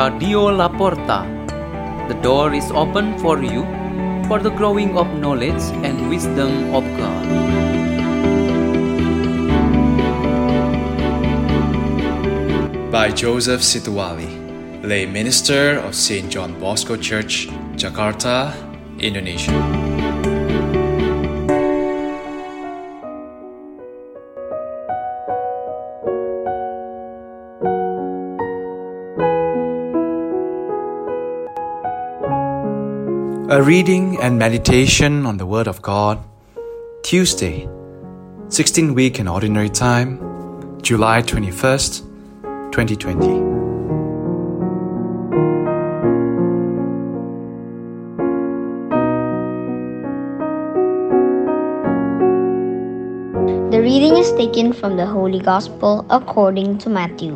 Radio La Porta. The door is open for you for the growing of knowledge and wisdom of God. By Joseph Situwali, lay minister of St. John Bosco Church, Jakarta, Indonesia. A reading and meditation on the Word of God, Tuesday, 16 week in Ordinary Time, July 21st, 2020. The reading is taken from the Holy Gospel according to Matthew.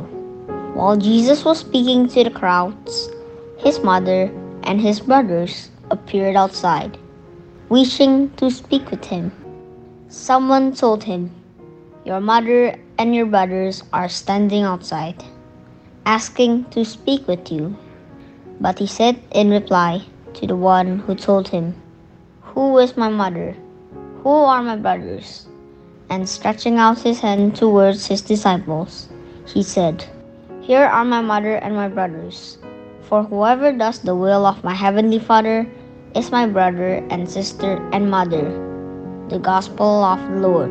While Jesus was speaking to the crowds, his mother and his brothers appeared outside, wishing to speak with him. Someone told him, Your mother and your brothers are standing outside, asking to speak with you. But he said in reply to the one who told him, Who is my mother? Who are my brothers? And stretching out his hand towards his disciples, he said, Here are my mother and my brothers. For whoever does the will of my heavenly Father is my brother and sister and mother. The Gospel of the Lord.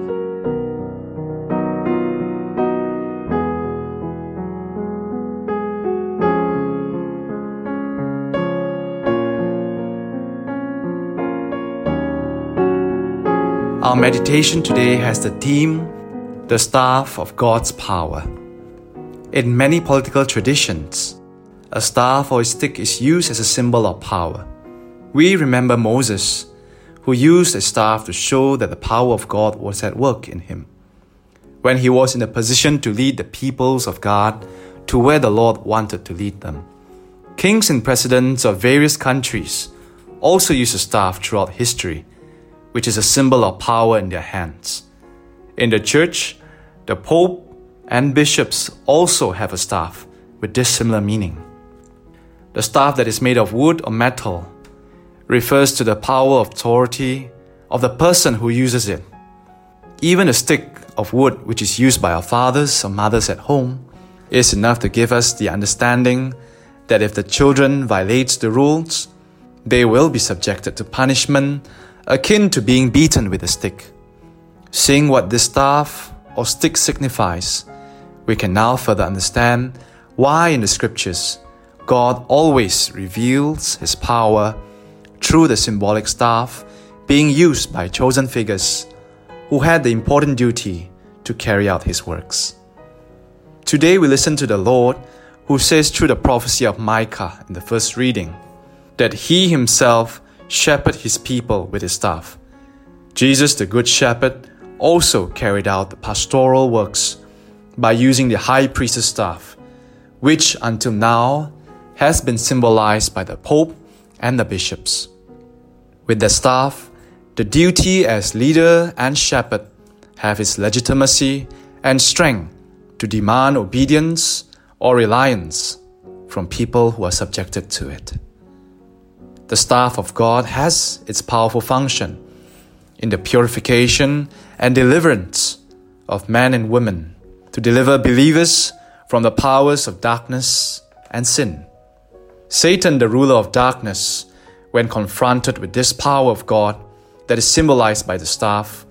Our meditation today has the theme The Staff of God's Power. In many political traditions, a staff or a stick is used as a symbol of power. We remember Moses, who used a staff to show that the power of God was at work in him. When he was in a position to lead the peoples of God to where the Lord wanted to lead them. Kings and presidents of various countries also use a staff throughout history which is a symbol of power in their hands. In the church, the Pope and bishops also have a staff with this similar meaning. The staff that is made of wood or metal refers to the power of authority of the person who uses it. Even a stick of wood, which is used by our fathers or mothers at home, is enough to give us the understanding that if the children violates the rules, they will be subjected to punishment akin to being beaten with a stick. Seeing what this staff or stick signifies, we can now further understand why in the scriptures God always reveals his power through the symbolic staff being used by chosen figures who had the important duty to carry out his works. Today we listen to the Lord who says through the prophecy of Micah in the first reading that he himself shepherd his people with his staff. Jesus, the Good Shepherd, also carried out the pastoral works by using the high priest's staff, which until now has been symbolized by the Pope and the bishops. With the staff, the duty as leader and shepherd have its legitimacy and strength to demand obedience or reliance from people who are subjected to it. The staff of God has its powerful function in the purification and deliverance of men and women to deliver believers from the powers of darkness and sin. Satan, the ruler of darkness, when confronted with this power of God that is symbolized by the staff,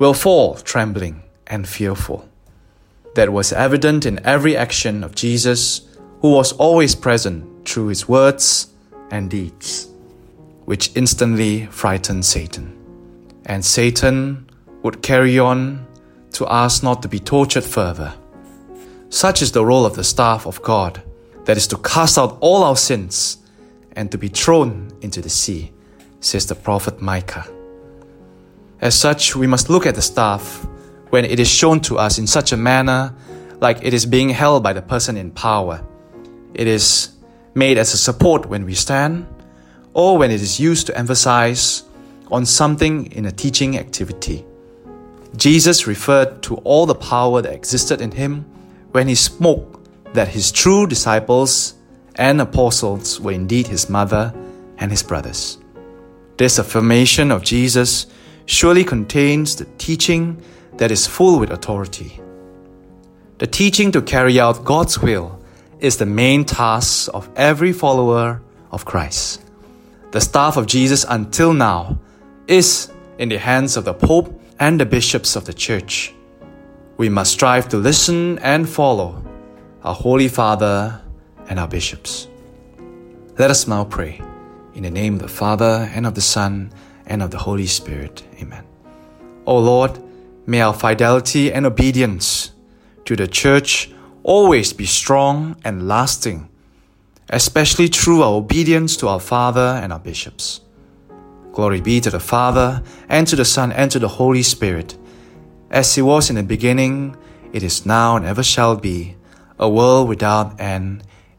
will fall trembling and fearful. That was evident in every action of Jesus, who was always present through his words and deeds, which instantly frightened Satan. And Satan would carry on to ask not to be tortured further. Such is the role of the staff of God, that is to cast out all our sins and to be thrown into the sea, says the prophet Micah. As such, we must look at the staff when it is shown to us in such a manner like it is being held by the person in power. It is made as a support when we stand, or when it is used to emphasize on something in a teaching activity. Jesus referred to all the power that existed in him when he spoke that his true disciples and apostles were indeed his mother and his brothers. This affirmation of Jesus surely contains the teaching that is full with authority. The teaching to carry out God's will is the main task of every follower of Christ. The staff of Jesus until now is in the hands of the Pope and the bishops of the Church. We must strive to listen and follow our Holy Father and our bishops. Let us now pray. In the name of the Father, and of the Son, and of the Holy Spirit. Amen. O Lord, may our fidelity and obedience to the Church always be strong and lasting, especially through our obedience to our Father and our bishops. Glory be to the Father, and to the Son, and to the Holy Spirit, as it was in the beginning, it is now, and ever shall be, a world without end.